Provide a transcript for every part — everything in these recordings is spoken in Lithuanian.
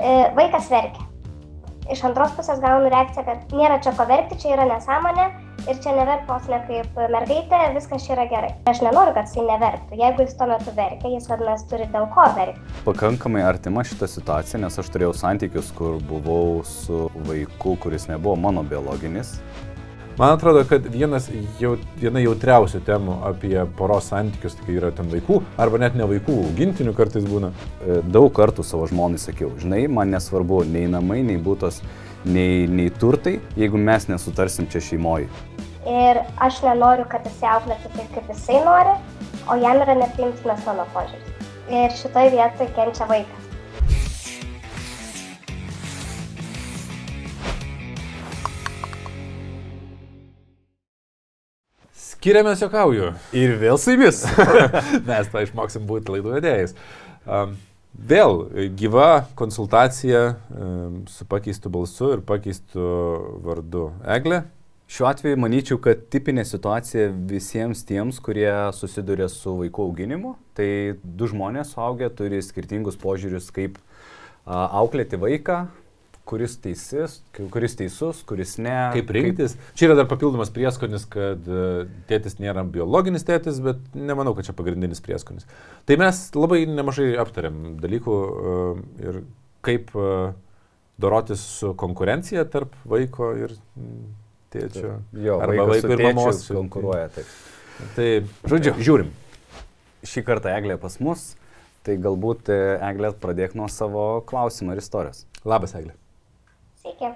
E, vaikas verkia. Iš antros pusės gaunu reakciją, kad nėra čia ko verkti, čia yra nesąmonė ir čia neverk vos ne kaip mergaitė, viskas čia yra gerai. Aš nenoriu, kad jisai neverktų. Jeigu jis tuo metu verkia, jis vadinasi turi dėl ko verkti. Pakankamai artima šita situacija, nes aš turėjau santykius, kur buvau su vaiku, kuris nebuvo mano biologinis. Man atrodo, kad vienas, jau, viena jautriausių temų apie poros santykius, tai yra ten vaikų, arba net ne vaikų, augintinių kartais būna. E, Daug kartų savo žmonai sakiau, žinai, man nesvarbu nei namai, nei būtos, nei, nei turtai, jeigu mes nesutarsim čia šeimoje. Ir aš nenoriu, kad jisai auklėtų taip, kaip jisai nori, o jam yra nepriimtinas mano požiūris. Ir šitoje vietoje kenčia vaikas. Skiriamės jokauju. Ir vėl su jumis. Mes tą išmoksim būti laidų vedėjais. Um, vėl gyva konsultacija um, su pakeistu balsu ir pakeistu vardu Eglė. Šiuo atveju manyčiau, kad tipinė situacija visiems tiems, kurie susiduria su vaikų auginimu, tai du žmonės suaugę turi skirtingus požiūrius, kaip a, auklėti vaiką, kuris teisis, kuris teisus, kuris ne. Kaip rinktis. Kaip... Čia yra dar papildomas prieskonis, kad uh, tėtis nėra biologinis tėtis, bet nemanau, kad čia pagrindinis prieskonis. Tai mes labai nemažai aptarėm dalykų uh, ir kaip uh, dorotis su konkurencija tarp vaiko ir tėčio. Jo, arba vaiko ir mamos konkuruoja. Taip. Tai, žodžiu, žiūrim. Šį kartą Eglė pas mus, tai galbūt Eglė pradėk nuo savo klausimą ir istorijos. Labas, Eglė. Sveiki.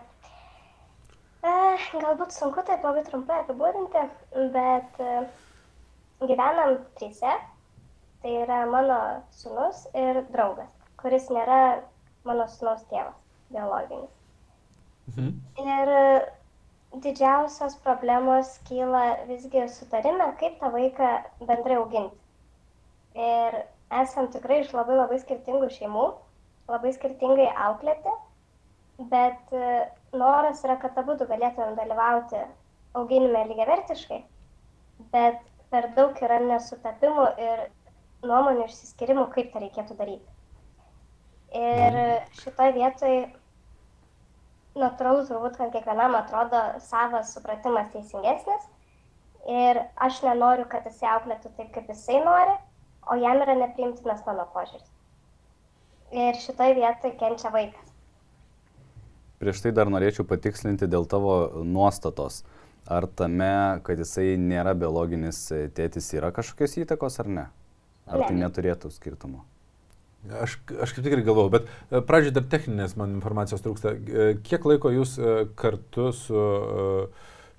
Galbūt sunku taip labai trumpai apibūdinti, bet e, gyvenam trise. Tai yra mano sunus ir draugas, kuris nėra mano sunaus tėvas, biologinis. Mhm. Ir e, didžiausios problemos kyla visgi sutarime, kaip tą vaiką bendrai auginti. Ir esam tikrai iš labai labai skirtingų šeimų, labai skirtingai auklėti bet e, noras yra, kad abu galėtumėm dalyvauti auginime lygiavertiškai, bet per daug yra nesutapimų ir nuomonių išsiskirimų, kaip tą reikėtų daryti. Ir šitoje vietoje natūralu turbūt, kad kiekvienam atrodo savas supratimas teisingesnis ir aš nenoriu, kad jisai auklėtų taip, kaip jisai nori, o jam yra nepriimtinas mano požiūris. Ir šitoje vietoje kenčia vaikas prieš tai dar norėčiau patikslinti dėl tavo nuostatos. Ar tame, kad jisai nėra biologinis tėtis, yra kažkokios įtakos ar ne? Ar tai neturėtų skirtumo? Aš, aš kaip tik ir galvoju, bet e, pradžioje dar techninės man informacijos trūksta. E, kiek laiko jūs e, kartu su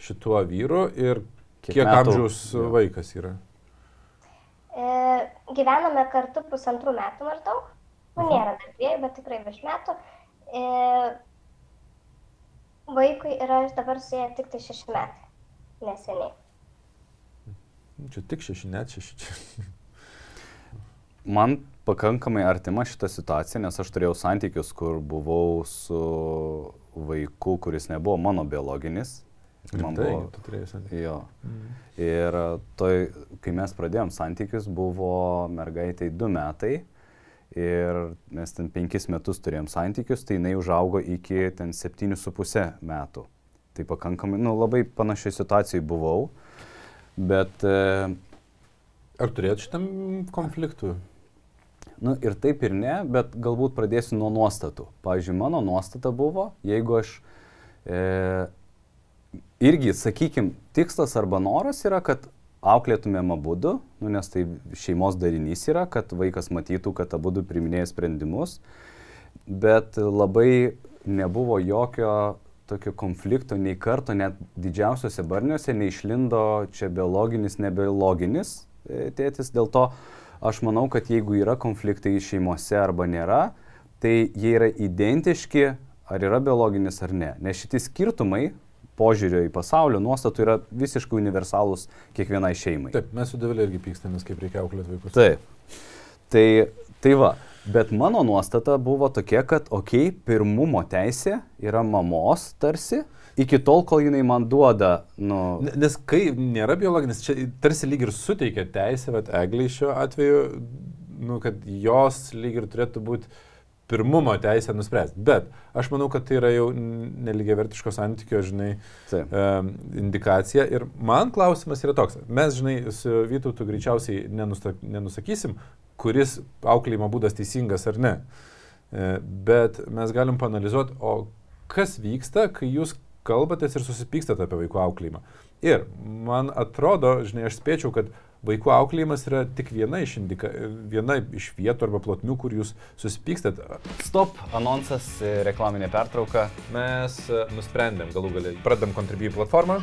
šituo vyru ir kiek, kiek amžiaus vaikas yra? E, gyvename kartu pusantrų metų maždaug. Nu, nėra dar dviejų, bet tikrai virš metų. E, Vaikui yra dabar su jie tik tai šeši metai. Neseniai. Čia tik šeši, net šeši. Čia. Man pakankamai artima šita situacija, nes aš turėjau santykius, kur buvau su vaiku, kuris nebuvo mano biologinis. Man tai, buvo, tu turėjai santykius. Jo. Mm. Ir toj, kai mes pradėjom santykius, buvo mergaitai du metai ir mes ten penkis metus turėjom santykius, tai jinai užaugo iki ten septynių su pusę metų. Tai pakankamai, nu, labai panašiai situacijai buvau, bet... E, Ar turėt šitam konfliktų? Nu, ir taip ir ne, bet galbūt pradėsiu nuo nuostatų. Pavyzdžiui, mano nuostata buvo, jeigu aš e, irgi, sakykime, tikslas arba noras yra, kad auklėtumėm abudu, nu, nes tai šeimos darinys yra, kad vaikas matytų, kad abudu priminėja sprendimus, bet labai nebuvo jokio tokio konflikto, nei karto, net didžiausiose barniuose neišlindo čia biologinis, nebiologinis e, tėtis, dėl to aš manau, kad jeigu yra konfliktai šeimose arba nėra, tai jie yra identiški, ar yra biologinis ar ne. Nes šitie skirtumai požiūrio į pasaulio nuostatų yra visiškai universalūs kiekvienai šeimai. Taip, mes su Davilė irgi pykstamės, kaip reikia auklėti vaikus. Taip. Tai, tai va, bet mano nuostata buvo tokia, kad, okei, okay, pirmumo teisė yra mamos tarsi, iki tol, kol jinai man duoda, nu... Nes kai nėra biologinis, čia tarsi lyg ir suteikia teisę, bet egliai šiuo atveju, nu, kad jos lyg ir turėtų būti pirmumo teisę nuspręsti. Bet aš manau, kad tai yra jau neligiai vertiško santykio, žinai, Taip. um, indikacija. Ir man klausimas yra toks. Mes, žinai, su Vytautu greičiausiai nenusta, nenusakysim, kuris auklėjimo būdas teisingas ar ne. E, Bet mes galim panalizuoti, o kas vyksta, kai jūs kalbatės ir susipykstate apie vaikų auklėjimą. Ir man atrodo, žinai, aš spėčiau, kad vaikų auklėjimas yra tik viena iš, indika, viena iš vietų arba plotmių, kur jūs susipykstat. Stop, anonsas, e, reklaminė pertrauka. Mes e, nusprendėm galų galę, pradedam Contribui platformą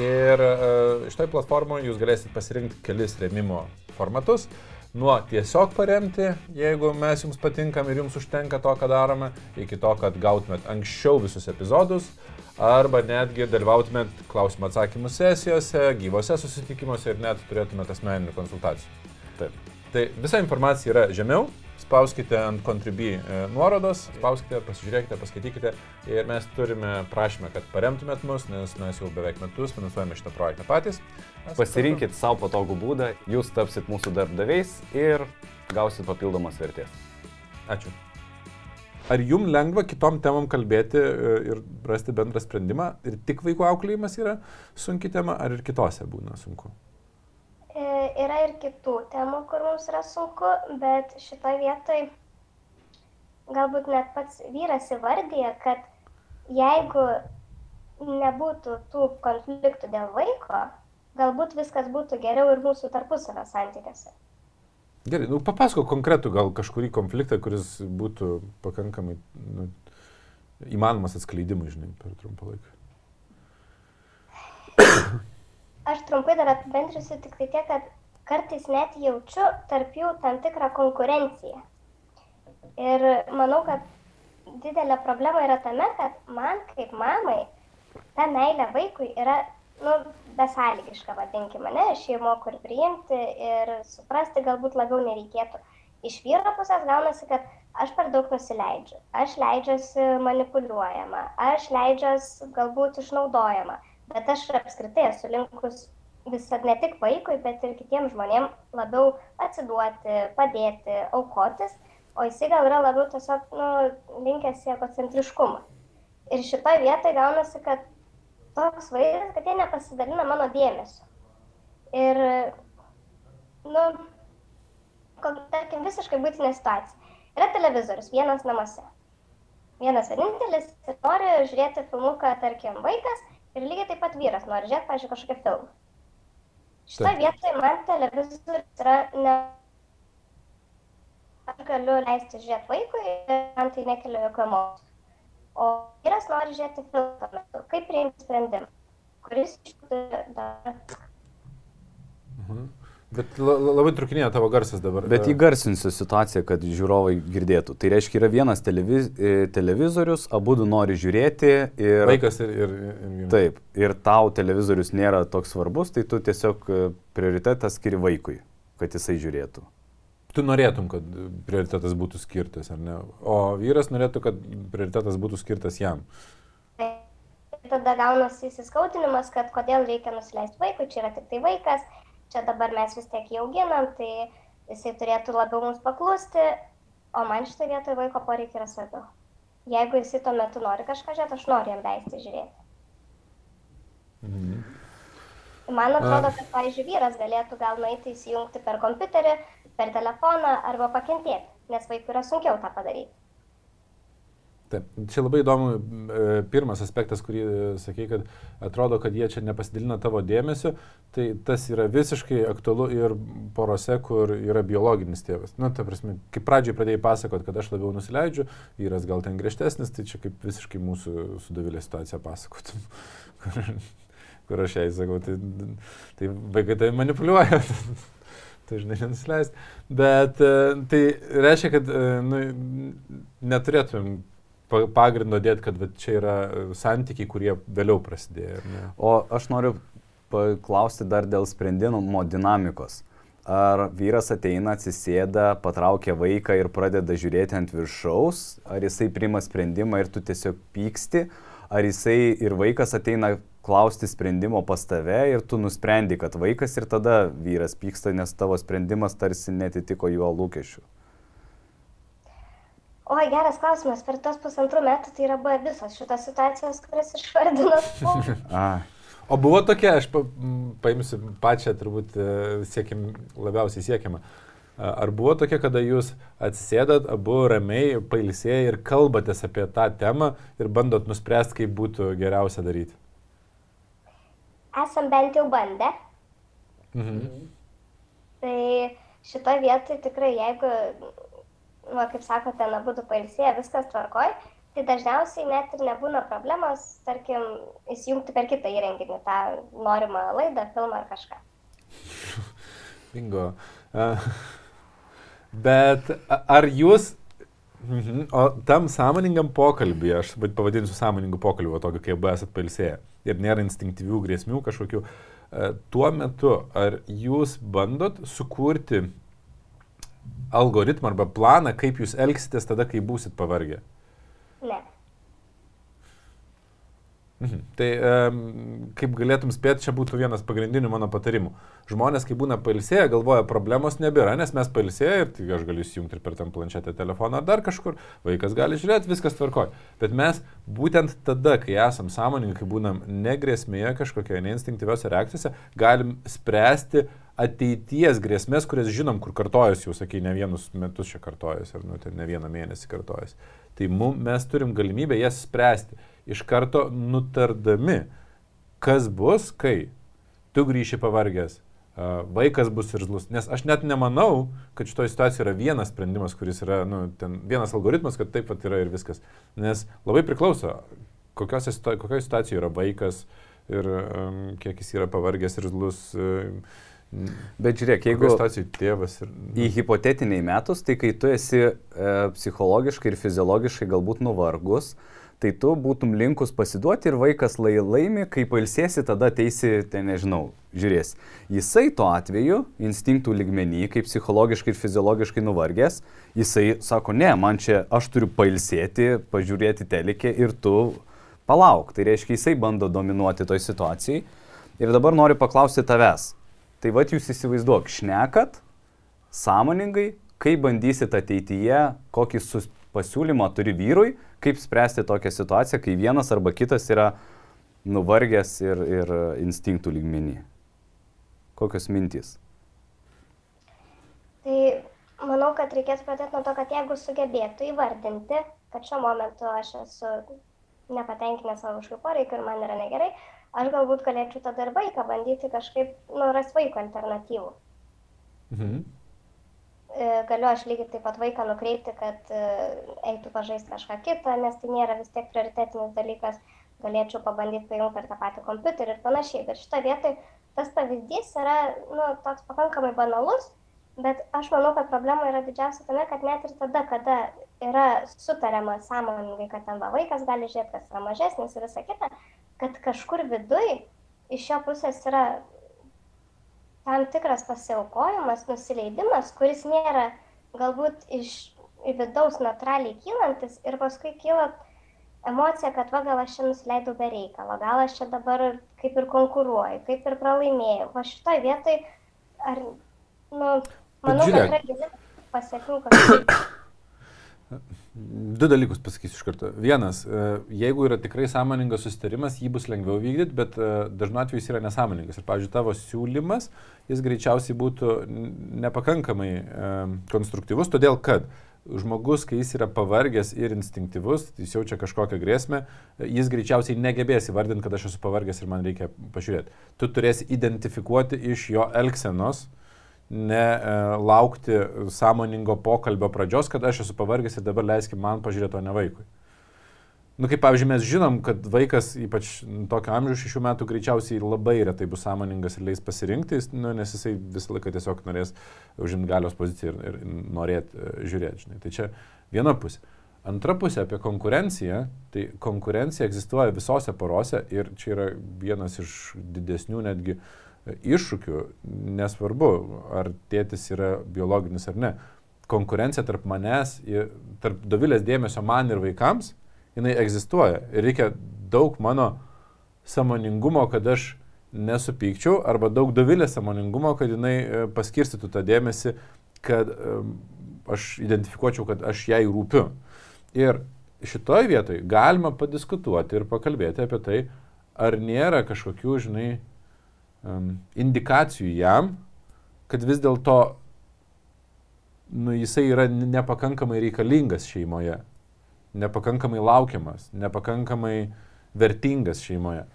ir uh, iš toj platformoje jūs galėsite pasirinkti kelis remimo formatus. Nuo tiesiog paremti, jeigu mes jums patinkam ir jums užtenka to, ką darome, iki to, kad gautumėt anksčiau visus epizodus, arba netgi dalyvautumėt klausimų atsakymų sesijose, gyvose susitikimuose ir net turėtumėt asmeninių konsultacijų. Taip. Tai visa informacija yra žemiau, spauskite ant Contribui e, nuorodos, spauskite, pasižiūrėkite, paskaitykite ir mes turime prašymą, kad paremtumėt mus, nes mes jau beveik metus finansuojame šitą projektą patys. Mes Pasirinkit savo patogų būdą, jūs tapsit mūsų darbdaviais ir gausit papildomas vertės. Ačiū. Ar jums lengva kitom temom kalbėti e, ir rasti bendrą sprendimą? Ir tik vaikų auklėjimas yra sunki tema, ar ir kitose būna sunku? E, Yra ir kitų temų, kur mums yra sunku, bet šitoje vietoje galbūt net pats vyras įvardyja, kad jeigu nebūtų tų konfliktų dėl vaiko, galbūt viskas būtų geriau ir mūsų tarpusavio santykiuose. Gerai, nu papasako konkretų gal kažkurį konfliktą, kuris būtų pakankamai nu, įmanomas atskleidimui, žinai, per trumpą laiką. Aš trumpai dar apibendrinsiu tik tai tiek, kad kartais net jaučiu tarp jų tam tikrą konkurenciją. Ir manau, kad didelė problema yra tame, kad man kaip mamai ta meilė vaikui yra, nu, besąlygiška, vadinkime, ne, aš jį moku ir priimti ir suprasti galbūt labiau nereikėtų. Iš vyro pusės gaunasi, kad aš per daug nusileidžiu, aš leidžiuosi manipuliuojama, aš leidžiuosi galbūt išnaudojama, bet aš apskritai esu linkus visad ne tik vaikui, bet ir kitiems žmonėms labiau atsiduoti, padėti, aukotis, o jisai gal yra labiau tiesiog nu, linkęs į egocentriškumą. Ir šitoje vietoje gaunasi, kad toks vaizdas, kad jie nepasidalina mano dėmesio. Ir, nu, tarkim, visiškai būtinė situacija. Yra televizorius vienas namuose. Vienas vienintelis nori žiūrėti filmuką, tarkim, vaikas ir lygiai taip pat vyras nori žiūrėti, pažiūrėjau, kažkokią filmą. Taip. vietoje man televizorius yra ne... Aš galiu leisti žiūrėti vaikui ir man tai nekelia jokių emocijų. O vyras nori žiūrėti filmą metu. Kaip priimti sprendimą? Kuris iš jų dar... Bet la, la, labai trukinėja tavo garsas dabar. Bet E, įgarsinsiu situaciją, kad žiūrovai girdėtų. Tai reiškia, yra vienas televiz e, televizorius, abu du nori žiūrėti ir... Vaikas ir... ir, ir Taip, ir tau televizorius nėra toks svarbus, tai tu tiesiog e, prioritetą skiri vaikui, kad jisai žiūrėtų. Tu norėtum, kad prioritetas būtų skirtas, ar ne? O vyras norėtų, kad prioritetas būtų skirtas jam. Tada gaunasi įsiskautinimas, kad kodėl reikia nusileisti vaikui, čia yra tik tai vaikas, čia dabar mes vis tiek jį auginam, tai jisai turėtų labiau mums paklusti, o man šitoje vietoje vaiko poreikiai yra svarbiau. Jeigu jisai tuo metu nori kažką žiūrėti, aš noriu jam leisti žiūrėti. Mhm. Man atrodo, kad, pavyzdžiui, vyras galėtų gal nueiti įsijungti per kompiuterį, per telefoną arba pakentėti, nes vaikui yra sunkiau tą padaryti. Taip, čia labai įdomu, e, pirmas aspektas, kurį e, sakei, kad atrodo, kad jie čia nepasidalina tavo dėmesio, tai tas yra visiškai aktualu ir porose, kur yra biologinis tėvas. Na, ta prasme, kaip pradžiai pradėjai pasakot, kad aš labiau nusileidžiu, vyras gal ten griežtesnis, tai čia kaip visiškai mūsų sudavilė situacija pasakotum. Kur, aš jai sakau, tai, tai vaikai tai manipuliuoja. tai žinai, nenusileist. Bet e, tai reiškia, kad e, nu, neturėtumėm pa- pagrindo dėti, kad vat, čia yra e, santykiai, kurie vėliau prasidėjo. ne? O aš noriu paklausti dar dėl sprendimo dinamikos. Ar vyras ateina, atsisėda, patraukia vaiką ir pradeda žiūrėti ant viršaus, ar jisai priima sprendimą ir tu tiesiog pyksti, ar jisai ir vaikas ateina klausti sprendimo pas tave ir tu nusprendi, kad vaikas ir tada vyras pyksta, nes tavo sprendimas tarsi netitiko jo lūkesčių. O, geras klausimas, per tos pusantrų metų tai yra buvę visos šitos situacijos, kurias išvardinau. O buvo tokia, aš pa, paimsiu pačią, turbūt e, siekim, labiausiai siekiamą. Ar buvo tokia, kada jūs atsisėdat, abu ramiai, pailsėjai ir kalbatės apie tą temą ir bandot nuspręsti, kaip būtų geriausia daryti? Esam bent jau bandę. Mhm. Tai šitoje vietoje tikrai, jeigu, nu, kaip sakote, nebūtų pailsėję, viskas tvarkoj, tai dažniausiai net ir nebūna problemos, tarkim, įsijungti per kitą įrenginį tą norimą laidą, filmą ar kažką. Bingo. Uh, Bet ar jūs, mhm, o tam sąmoningam pokalbį, aš pavadinsiu sąmoningų pokalbių, tokio, kai abu esat pailsėję ir nėra instinktyvių grėsmių kažkokių, tuo metu ar jūs bandot sukurti algoritmą arba planą, kaip jūs elgsitės tada, kai būsit pavargę? Ne. Mhm. Tai um, kaip galėtum spėti, čia būtų vienas pagrindinių mano patarimų. Žmonės, kai būna pailsėję, galvoja, problemos nebėra, nes mes pailsėję ir tai aš galiu įsijungti ir per tam planšetę telefoną ar dar kažkur, vaikas gali žiūrėti, viskas tvarkoja. Bet mes būtent tada, kai esam sąmoningi, kai būnam negrėsmėje kažkokioje neinstinktyviose reakcijose, galim spręsti ateities grėsmės, kurias žinom, kur kartojas, jau sakai, ne vienus metus čia kartojas, ar nu, ne vieną mėnesį kartojas. Tai mum, mes turim galimybę jas spręsti iš karto nutardami, kas bus, kai tu grįši pavargęs, vaikas bus irzlus. Nes aš net nemanau, kad šitoje situacijoje yra vienas sprendimas, kuris yra, nu, ten vienas algoritmas, kad taip pat yra ir viskas. Nes labai priklauso, kokioje situacijoje yra vaikas ir um, kiek jis yra pavargęs irzlus. Um, Bet žiūrėk, jeigu tėvas ir... į hipotetiniai metus, tai kai tu esi e, psichologiškai ir fiziologiškai galbūt nuvargus, tai tu būtum linkus pasiduoti ir vaikas lai laimi, kai pailsėsi, tada teisi, tai nežinau, žiūrės. Jisai tuo atveju, instinktų ligmenį, kaip psichologiškai ir fiziologiškai nuvargęs, jisai sako, ne, man čia aš turiu pailsėti, pažiūrėti telikė ir tu palauk. Tai reiškia, jisai bando dominuoti toj situacijai. Ir dabar noriu paklausti tavęs. Tai vad jūs įsivaizduok, šnekat sąmoningai, kaip bandysit ateityje, kokį pasiūlymą turi vyrui, kaip spręsti tokią situaciją, kai vienas arba kitas yra nuvargęs ir, ir instinktų lygmenį. Kokios mintys? Tai manau, kad reikės pradėti nuo to, kad jeigu sugebėtų įvardinti, kad šiuo momentu aš esu nepatenkinęs savo kažkokiu poreikiu ir man yra negerai, aš galbūt galėčiau tada ir vaiką bandyti kažkaip nuras vaiko alternatyvų. Mhm. E, galiu aš lygiai taip pat vaiką nukreipti, kad e, eitų pažaisti kažką kitą, nes tai nėra vis tiek prioritetinis dalykas, galėčiau pabandyti paimti per tą patį kompiuterį ir panašiai. Bet šitą vietą tas pavyzdys yra nu, toks pakankamai banalus, bet aš manau, kad problema yra didžiausia tame, kad net ir tada, kada yra sutariama sąmoningai, kad ten va vaikas gali žiūrėti, kas yra mažesnis ir visą kitą, kad kažkur viduj iš jo pusės yra tam tikras pasiaukojimas, nusileidimas, kuris nėra galbūt iš vidaus natūraliai kylantis ir paskui kyla emocija, kad va gal aš čia nusileidau be reikalo, gal aš čia dabar kaip ir konkuruoju, kaip ir pralaimėjau. Va šitoje vietoje, ar, nu, manau, kad yra gili pasiekmių kažkaip. Du dalykus pasakysiu iš karto. Vienas, e, jeigu yra tikrai sąmoningas susitarimas, jį bus lengviau vykdyti, bet e, dažnu atveju jis yra nesąmoningas. Ir, pavyzdžiui, tavo siūlymas, jis greičiausiai būtų nepakankamai e, konstruktyvus, todėl kad žmogus, kai jis yra pavargęs ir instinktyvus, jis jaučia kažkokią grėsmę, jis greičiausiai negebės įvardinti, kad aš esu pavargęs ir man reikia pažiūrėti. Tu turėsi identifikuoti iš jo elgsenos, uh, ne e, sąmoningo pokalbio pradžios, kad aš esu pavargęs ir dabar leiskime man pažiūrėti, o ne vaikui. Nu, kaip pavyzdžiui, mes žinom, kad vaikas, ypač tokio amžiaus šešių metų, greičiausiai labai retai bus sąmoningas ir leis pasirinkti, nu, nes jisai visą laiką tiesiog norės užimti galios poziciją ir, ir norėti uh, žiūrėti. Žinai. Tai čia viena pusė. Antra pusė apie konkurenciją. Tai konkurencija egzistuoja visose porose ir čia yra vienas iš didesnių netgi uh, iššūkių, nesvarbu, ar tėtis yra biologinis ar ne. Konkurencija tarp manęs, tarp dovilės dėmesio man ir vaikams, jinai egzistuoja. Ir reikia daug mano samoningumo, kad aš nesupykčiau, arba daug dovilės samoningumo, kad jinai e, paskirstytų tą dėmesį, kad aš identifikuočiau, kad aš jai rūpiu. Ir šitoj vietoj galima padiskutuoti ir pakalbėti apie tai, ar nėra kažkokių, žinai, um, indikacijų jam, kad vis dėlto nu, jisai yra nepakankamai reikalingas šeimoje, nepakankamai laukiamas, nepakankamai vertingas šeimoje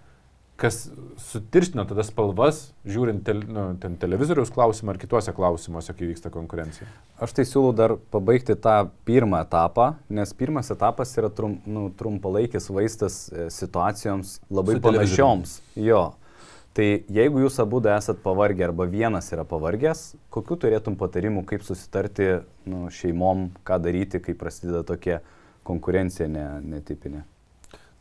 kas sutirštino tada spalvas, žiūrint tel, nu, ten televizoriaus klausimą ar kituose klausimuose, kai vyksta konkurencija. Aš tai siūlau dar pabaigti tą pirmą etapą, nes pirmas etapas yra trum, nu, trumpalaikis vaistas e, situacijoms labai Su panašioms. Jo. Tai jeigu jūs abu esat pavargę arba vienas yra pavargęs, kokiu turėtum patarimų, kaip susitarti nu, šeimom, ką daryti, kai prasideda tokia konkurencija ne, netipinė?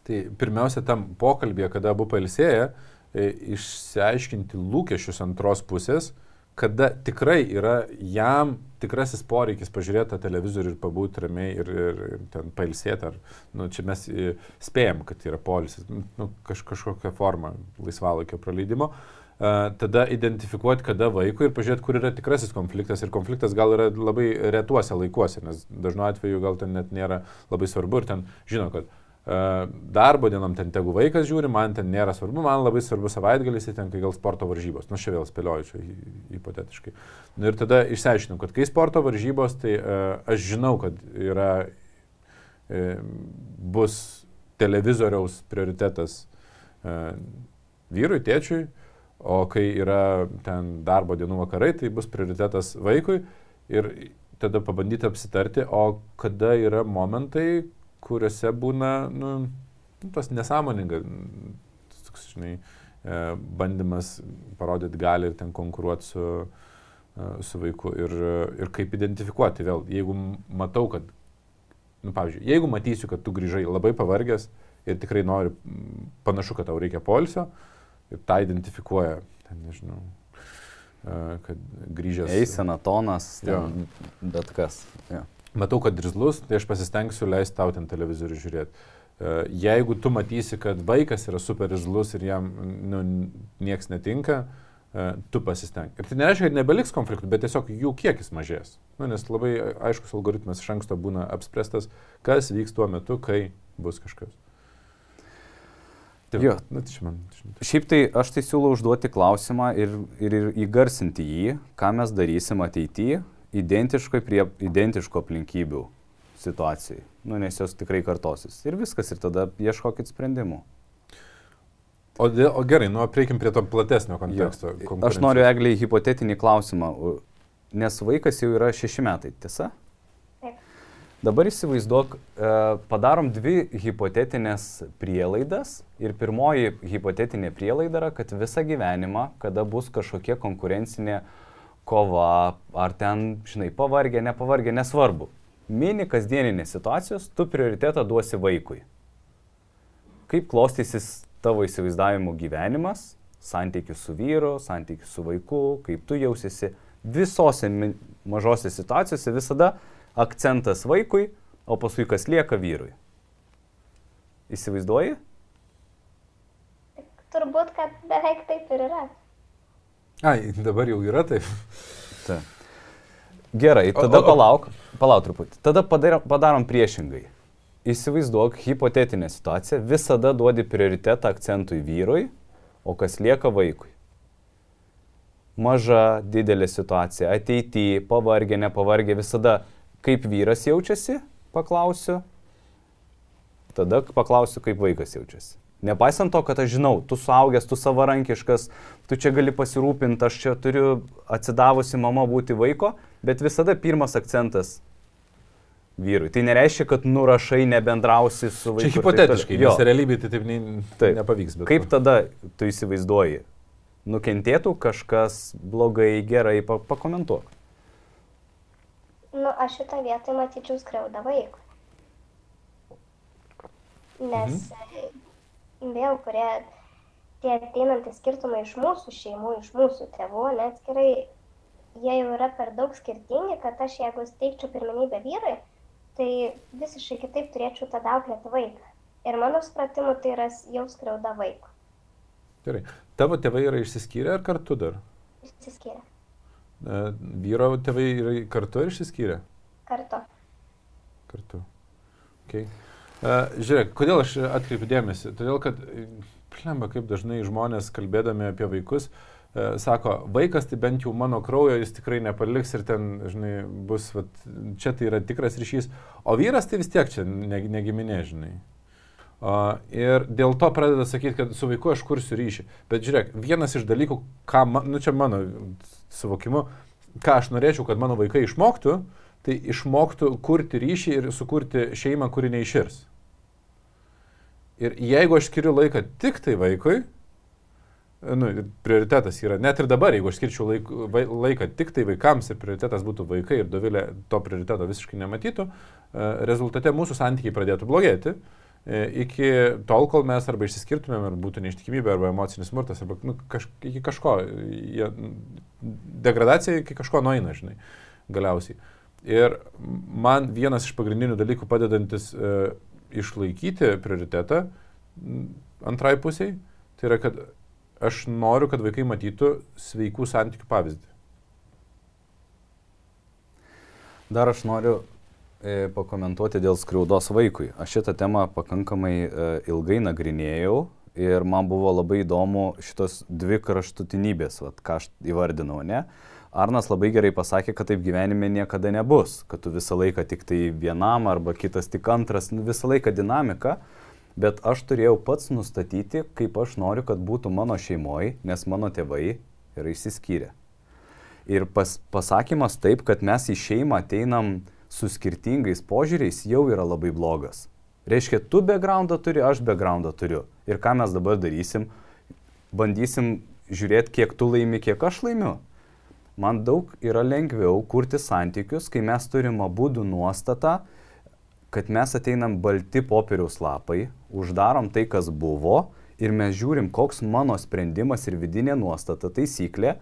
Tai pirmiausia, tam pokalbėje, kada abu pailsėję, e, išsiaiškinti lūkesčius antros pusės, kada tikrai yra jam tikrasis poreikis pažiūrėti tą televizorių ir pabūti ramiai ir, ir, ir ten pailsėti. Ar, nu, čia mes e, spėjom, kad yra polisis, nu, kaž, kažkokia forma laisvalaikio praleidimo. Uh, tada identifikuoti, kada vaikui ir pažiūrėti, kur yra tikrasis konfliktas. Ir konfliktas gal yra labai retuose laikuose, nes dažnu atveju gal ten net nėra labai svarbu ir ten žino, kad uh, darbo dienom ten tegu vaikas žiūri, man ten nėra svarbu, man labai svarbu savaitgalis, ten kai gal sporto varžybos. Nu, čia vėl spėlioju, čia hipotetiškai. Nu, ir tada išsiaiškinau, kad kai sporto varžybos, tai uh, aš žinau, kad yra, uh, bus televizoriaus prioritetas uh, vyrui, tėčiui, o kai yra ten darbo dienų vakarai, tai bus prioritetas vaikui. Ir tada pabandyti apsitarti, o kada yra momentai, kuriuose būna, nu, nu tas nesąmoningas, toks, žinai, e, bandymas parodyti gali ir ten konkuruoti su, e, su vaiku ir, ir kaip identifikuoti vėl. Jeigu matau, kad, nu, pavyzdžiui, jeigu matysiu, kad tu grįžai labai pavargęs ir tikrai nori, panašu, kad tau reikia polsio ir tą identifikuoja, ten, nežinau, e, kad grįžęs. Eisena, tonas, ten, bet kas. Ja matau, kad drizlus, tai aš pasistengsiu leisti tau ten televizorių žiūrėti. E, jeigu tu matysi, kad vaikas yra super drizlus ir jam nu, nieks netinka, e, tu pasisteng. Ir tai nereiškia, kad nebeliks konfliktų, bet tiesiog jų kiekis mažės. Nu, nes labai aiškus algoritmas iš anksto būna apspręstas, kas vyks tuo metu, kai bus kažkas. Taip, jo, nu, tai man, Šiaip tai aš tai siūlau užduoti klausimą ir, ir, ir įgarsinti jį, ką mes darysim ateityje identiškai prie identiško aplinkybių situacijai. Nu, nes jos tikrai kartosis. Ir viskas, ir tada ieškokit sprendimų. O, dėl, o gerai, nu, prieikim prie to platesnio konteksto. Aš noriu egliai hipotetinį klausimą, nes vaikas jau yra šeši metai, tiesa? Taip. Dabar įsivaizduok, e, padarom dvi hipotetinės prielaidas ir pirmoji hipotetinė prielaida yra, kad visą gyvenimą, kada bus kažkokia konkurencinė uh, kova, ar ten, žinai, pavargę, nepavargę, nesvarbu. Mini kasdieninės situacijos, tu prioritetą duosi vaikui. Kaip klostysis tavo įsivaizdavimų gyvenimas, santykių su vyru, santykių su vaiku, kaip tu jausiesi visose mažose situacijose visada akcentas vaikui, o paskui kas lieka vyrui. Įsivaizduoji? Turbūt, kad beveik taip ir yra. Ai, dabar jau yra taip. Ta. Gerai, tada o, o, palauk, palauk truputį. Tada padarom, padarom priešingai. Įsivaizduok hipotetinę situaciją, visada duodi prioritetą akcentui vyrui, o kas lieka vaikui. Maža, didelė situacija, ateityje, pavargę, nepavargę, visada kaip vyras jaučiasi, paklausiu, tada paklausiu, kaip vaikas jaučiasi. Nepaisant to, kad aš žinau, tu suaugęs, tu savarankiškas, tu čia gali pasirūpinti, aš čia turiu atsidavusi mama būti vaiko, bet visada pirmas akcentas vyrui. Tai nereiškia, kad nurašai nebendrausi su vaiku. Čia hipotetiškai, nes realybėje tai taip, ne, taip nepavyks. Kaip to. tada tu įsivaizduoji? Nukentėtų kažkas blogai, gerai, pa pakomentuok. Nu, aš šitą vietą matyčiau skriaudą vaikui. Nes mhm vėl, kurie tie ateinantys skirtumai iš mūsų šeimų, iš mūsų tėvų, neatskirai, jie jau yra per daug skirtingi, kad aš jeigu steigčiau pirmenybę vyrai, tai visiškai kitaip turėčiau tada auklėti vaiką. Ir mano supratimu, tai yra jau skriauda vaiko. Gerai. Tavo tėvai yra išsiskyrę ar kartu dar? Išsiskyrę. E, vyro tėvai yra kartu ar išsiskyrę? Kartu. Kartu. Ok. Okay. Žiūrėk, kodėl aš atkreipiu dėmesį? Todėl, kad, plemba, kaip dažnai žmonės kalbėdami apie vaikus, sako, vaikas tai bent jau mano kraujo jis tikrai nepaliks ir ten, žinai, bus, vat, čia tai yra tikras ryšys, o vyras tai vis tiek čia negiminė, žinai. Uh, ir dėl to pradeda sakyti, kad su vaiku aš kursiu ryšį. Bet žiūrėk, vienas iš dalykų, ką, man, nu čia mano suvokimu, ką aš norėčiau, kad mano vaikai išmoktų, tai išmoktų kurti ryšį ir sukurti šeimą, kuri neiširs. Ir jeigu aš skiriu laiką tik tai vaikui, nu, prioritetas yra, net ir dabar, jeigu aš skirčiau laik, laiką tik tai vaikams ir prioritetas būtų vaikai ir dovilė to prioriteto visiškai nematytų, e, rezultate mūsų santykiai pradėtų blogėti e, iki tol, kol mes arba išsiskirtumėm, ar būtų neištikimybė, arba emocinis smurtas, arba nu, kaž, iki kažko, degradacija iki kažko nueina, žinai, galiausiai. Ir man vienas iš pagrindinių dalykų padedantis e, išlaikyti prioritetą antrai pusiai, tai yra, kad aš noriu, kad vaikai matytų sveikų santykių pavyzdį. Dar aš noriu e, pakomentuoti dėl skriaudos vaikui. Aš šitą temą pakankamai e, ilgai nagrinėjau ir man buvo labai įdomu šitos dvi kraštutinybės, vat, ką aš įvardinau, ne? E, Arnas labai gerai pasakė, kad taip gyvenime niekada nebus, kad tu visą laiką tik tai vienam arba kitas tik antras, nu, visą laiką dinamika, bet aš turėjau pats nustatyti, kaip aš noriu, kad būtų mano šeimoje, nes mano tėvai yra išsiskyrę. Ir pas, pasakymas taip, kad mes į šeimą ateinam su skirtingais požiūriais, jau yra labai blogas. Reiškia, tu backgroundą turi, aš backgroundą turiu. Ir ką mes dabar darysim? Bandysim žiūrėti, kiek tu laimi, kiek aš laimiu man daug yra lengviau kurti santykius, kai mes turim abudų nuostatą, kad mes ateinam balti popieriaus lapai, uždarom tai, kas buvo ir mes žiūrim, koks mano sprendimas ir vidinė nuostata, taisyklė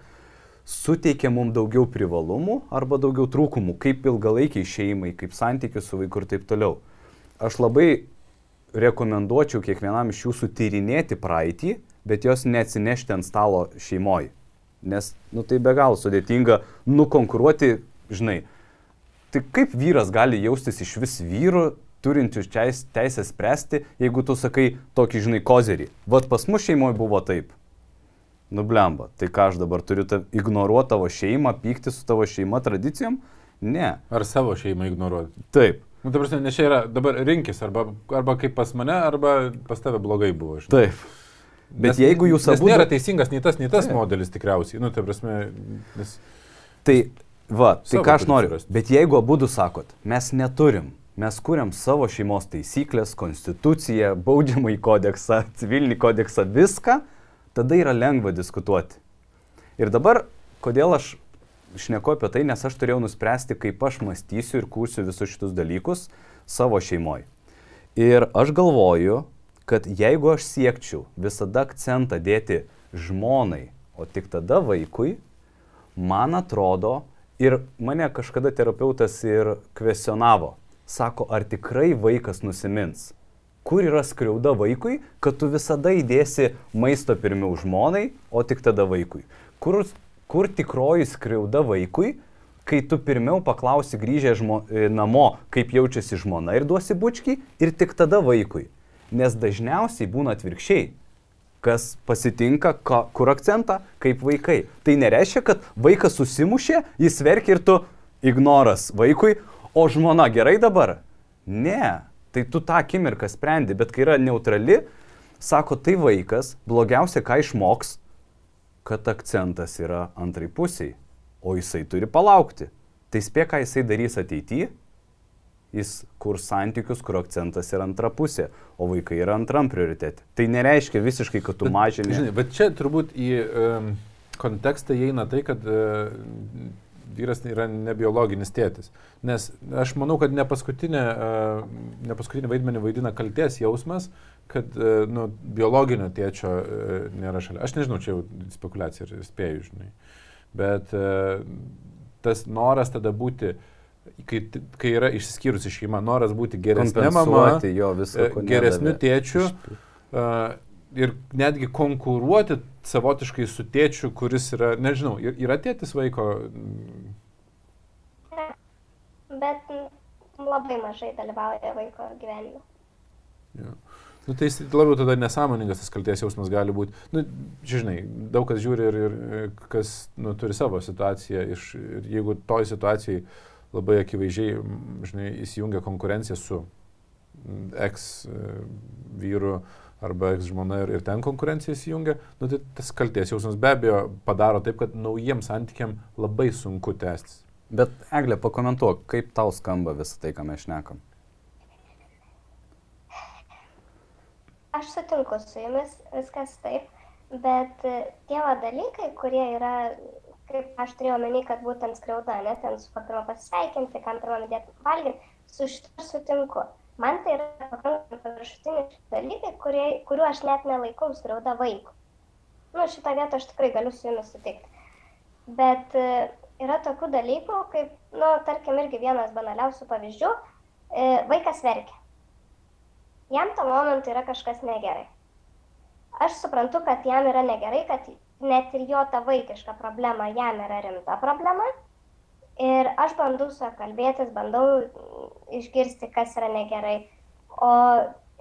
suteikia mums daugiau privalumų arba daugiau trūkumų, kaip ilgalaikiai šeimai, kaip santykių su vaiku ir taip toliau. Aš labai rekomenduočiau kiekvienam iš jūsų tyrinėti praeitį, bet jos neatsinešti ant stalo šeimoje. Nes, nu, tai be galo sudėtinga nukonkuruoti, žinai. Tai kaip vyras gali jaustis iš vis vyrų, turinčių teisę spręsti, jeigu tu sakai tokį, žinai, kozerį. Vat pas mus šeimoje buvo taip. Nublemba. Tai ką aš dabar turiu ta, ignoruoti tavo šeimą, pykti su tavo šeima tradicijom? Ne. Ar savo šeimą ignoruoti? Taip. Nu, ta prasme, nes čia yra dabar rinkis, arba, arba kaip pas mane, arba pas tave blogai buvo. Žinai. Taip. Bet nes, jeigu jūs abu... Nėra teisingas nei tas, nei tas tai. modelis tikriausiai. Nu, tai prasme, nes... Tai, va, tai ką aš noriu. Surasti. Bet jeigu abu du sakot, mes neturim, mes kuriam savo šeimos taisyklės, konstituciją, baudžiamąjį kodeksą, civilinį kodeksą, viską, tada yra lengva diskutuoti. Ir dabar, kodėl aš šneku apie tai, nes aš turėjau nuspręsti, kaip aš mąstysiu ir kursiu visus šitus dalykus savo šeimoje. Ir aš galvoju, kad jeigu aš siekčiau visada akcentą dėti žmonai, o tik tada vaikui, man atrodo, ir mane kažkada terapeutas ir kvesionavo, sako, ar tikrai vaikas nusimins? Kur yra skriauda vaikui, kad tu visada įdėsi maisto pirmiau žmonai, o tik tada vaikui? Kur, kur tikroji skriauda vaikui, kai tu pirmiau paklausi grįžę žmo, e, namo, kaip jaučiasi žmona ir duosi bučkį, ir tik tada vaikui? Nes dažniausiai būna atvirkščiai. Kas pasitinka, ka, kur akcentą, kaip vaikai. Tai nereiškia, kad vaikas susimušė, jis verkia ir tu ignoras vaikui, o žmona gerai dabar? Ne, tai tu tą akimirką sprendi, bet kai yra neutrali, sako, tai vaikas blogiausia, ką išmoks, kad akcentas yra antrai pusiai, o jisai turi palaukti. Tai spėk, ką jisai darys ateityje jis kur santykius, kur akcentas yra antra pusė, o vaikai yra antram prioritetė. Tai nereiškia visiškai, kad tu mažini. Žinai, bet čia turbūt į um, kontekstą įeina tai, kad uh, vyras yra nebiologinis tėtis. Nes aš manau, kad ne paskutinė, uh, ne paskutinį vaidmenį vaidina kalties jausmas, kad uh, nu, biologinio tėčio uh, nėra šalia. Aš nežinau, čia jau spekulacija ir spėju, žinai. Bet uh, tas noras tada būti uh, kai, kai yra išsiskyrusi šeima, noras būti geresnė mama, jo, viso, e, geresniu tėčiu uh, ir netgi konkuruoti savotiškai su tėčiu, kuris yra, nežinau, yra tėtis vaiko. Bet labai mažai dalyvauja vaiko gyvenime. Ja. Nu, tai labiau tada nesąmoningas tas kalties jausmas gali būti. Nu, žinai, daug kas žiūri ir, ir kas nu, turi savo situaciją. Iš, ir jeigu toj situacijai labai akivaizdžiai žinai, įsijungia konkurencija su eks e, vyru arba eks žmona ir, ir ten konkurencija įsijungia, nu, tai tas kalties jausmas be abejo padaro taip, kad naujiems santykiam labai sunku tęstis. Bet Eglė, pakomentuok, kaip tau skamba visą tai, ką mes šnekam. Aš sutinku su jumis, viskas taip, bet e, tie dalykai, kurie yra, kaip aš turėjau menį, kad būtent skriauda, net ten su pirma pasisveikinti, kam pirmą dėti valgyti, su šitą sutinku. Man tai yra pakankamai paviršutiniai dalykai, kurie, kuriuo aš net nelaikau skriauda vaikų. Nu, šitą vietą aš tikrai galiu su jumis sutikti. Bet e, yra tokių dalykų, kaip, nu, tarkim, irgi vienas banaliausių pavyzdžių, e, vaikas verkia jam tuo momentu yra kažkas negerai. Aš suprantu, kad jam yra negerai, kad net ir jo ta vaikiška problema jam yra rimta problema. Ir aš bandau su juo kalbėtis, bandau išgirsti, kas yra negerai. O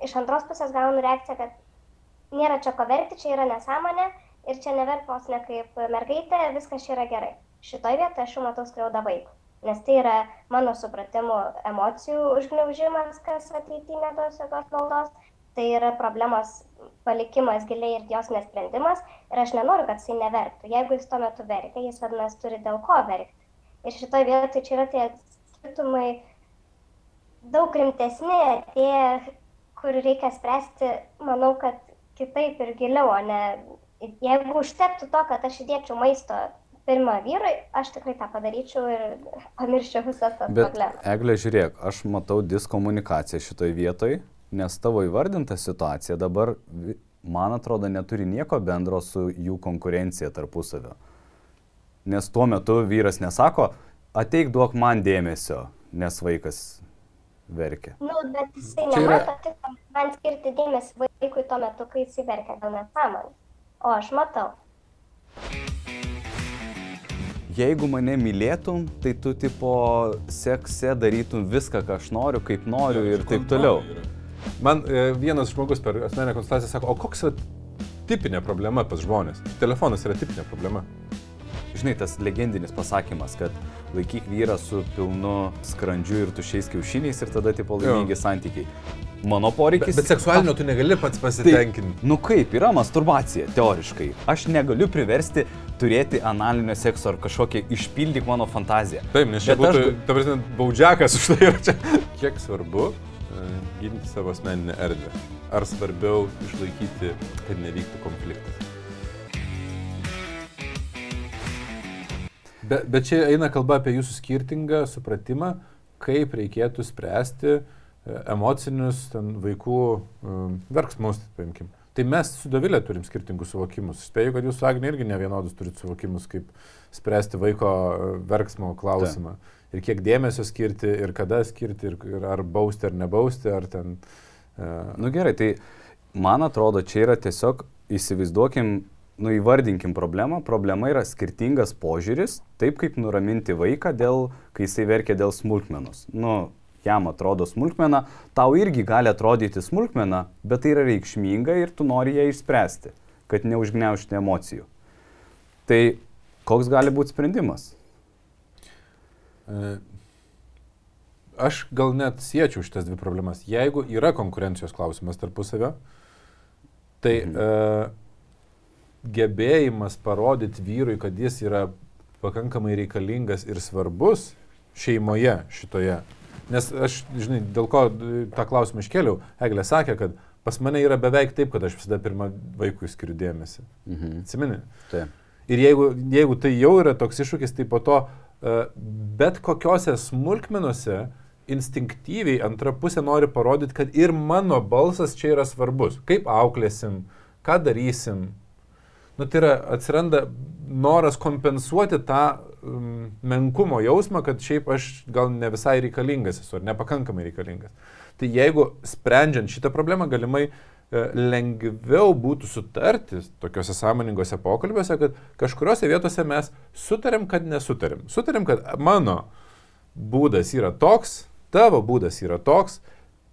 iš antros pusės gaunu reakciją, kad nėra čia ko verkti, čia yra nesąmonė ir čia neverkos ne kaip mergaitė, viskas čia yra gerai. Šitoje vietoje aš jau matau skriaudą vaikų nes tai yra mano supratimu emocijų užgniaužimas, kas ateityje neduos jokios naudos, tai yra problemos palikimas giliai ir jos nesprendimas ir aš nenoriu, kad jisai neverktų. Jeigu jis tuo metu verkia, jis vadinasi turi dėl ko verkti. Ir šitoje vietoje čia yra tie skirtumai daug rimtesni, tie, kur reikia spręsti, manau, kad kitaip ir giliau, o ne jeigu užtektų to, kad aš įdėčiau maisto pirmą vyrui, aš tikrai tą padaryčiau ir pamirščiau visas tas problemas. Eglė, žiūrėk, aš matau diskomunikaciją šitoj vietoj, nes tavo įvardinta situacija dabar, man atrodo, neturi nieko bendro su jų konkurencija tarpusavio. Nes tuo metu vyras nesako, ateik duok man dėmesio, nes vaikas verkia. Nu, bet jisai Čia yra- nemato tik man skirti dėmesį vaikui tuo metu, kai jisai verkia dėl nesąmonės. O aš matau. Jeigu mane mylėtum, tai tu tipo sekse darytum viską, ką aš noriu, kaip noriu ir taip toliau. Man e, vienas žmogus per asmenę konsultaciją sako, o koks yra tipinė problema pas žmonės? Telefonas yra tipinė problema. Žinai, tas legendinis pasakymas, kad laikyk vyrą su pilnu skrandžiu ir tušiais kiaušiniais ir tada tipo laimingi santykiai. Mano Bet, poreikis... bet seksualinio tu negali pats Tai, pasitenkinti. nu kaip, yra masturbacija, teoriškai. Aš negaliu priversti turėti analinio sekso ar kažkokią išpildyk mano fantaziją. Taip, nes čia Bet aš būtų, ga- ta prasme, baudžiakas už tai yra čia. Kiek svarbu ginti savo asmeninę erdvę? Ar svarbiau išlaikyti, kad nevyktų konfliktas? Bet, bet čia eina kalba apie jūsų skirtingą supratimą, kaip reikėtų spręsti e, emocinius ten, vaikų um, verksmus, paimkim. Tai mes su Davilė turim skirtingus suvokimus. Spėju, kad jūs su Agne irgi ne vienodus turite suvokimus, kaip spręsti vaiko e, verksmo klausimą. Ir kiek dėmesio skirti, ir kada skirti, ir, ir ar bausti, ar nebausti, ar ten... Uh, Nu gerai, tai man atrodo, čia yra tiesiog įsivaizduokim, nu įvardinkim problemą. Problema yra skirtingas požiūris, taip kaip nuraminti vaiką, dėl, kai jisai verkia dėl smulkmenos. Nu, jam atrodo smulkmena, tau irgi gali atrodyti smulkmena, bet tai yra reikšminga ir tu nori ją išspręsti, kad neužgneušti emocijų. Tai koks gali būti sprendimas? E, Aš gal net siečiau šitas dvi problemas. Jeigu yra konkurencijos klausimas tarpusavio, tai Mhm. e, gebėjimas parodyti vyrui, kad jis yra pakankamai reikalingas ir svarbus šeimoje šitoje. Nes aš, žinai, dėl ko tą klausimą iškėliau, Eglė sakė, kad pas mane yra beveik taip, kad aš visada pirmą vaikui skiriu dėmesį. Mhm. Atsimeni? Taip. Ir jeigu, jeigu tai jau yra toks iššūkis, tai po to uh, bet kokiose smulkmenuose instinktyviai antra pusė nori parodyti, kad ir mano balsas čia yra svarbus. Kaip auklėsim, ką darysim. Nu, tai yra, atsiranda noras kompensuoti tą um, menkumo jausmą, kad šiaip aš gal ne visai reikalingas esu ar nepakankamai reikalingas. Tai jeigu sprendžiant šitą problemą galimai e, lengviau būtų sutarti tokiuose sąmoningose pokalbiuose, kad kažkuriuose vietose mes sutarėm, kad nesutarėm. Sutarėm, kad mano būdas yra toks, tavo būdas yra toks,